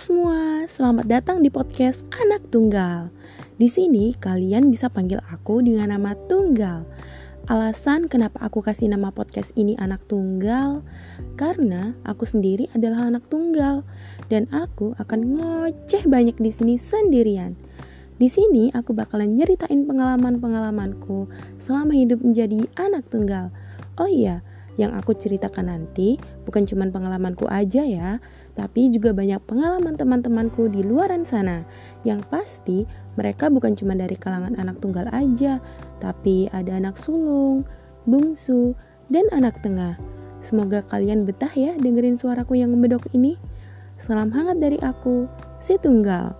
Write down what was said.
semua, selamat datang di podcast Anak Tunggal. Di sini kalian bisa panggil aku dengan nama Tunggal. Alasan kenapa aku kasih nama podcast ini Anak Tunggal karena aku sendiri adalah anak tunggal dan aku akan ngoceh banyak di sini sendirian. Di sini aku bakalan nyeritain pengalaman-pengalamanku selama hidup menjadi anak tunggal. Oh iya, yang aku ceritakan nanti bukan cuma pengalamanku aja ya, tapi juga banyak pengalaman teman-temanku di luaran sana. Yang pasti mereka bukan cuma dari kalangan anak tunggal aja, tapi ada anak sulung, bungsu, dan anak tengah. Semoga kalian betah ya dengerin suaraku yang membedok ini. Salam hangat dari aku, si tunggal.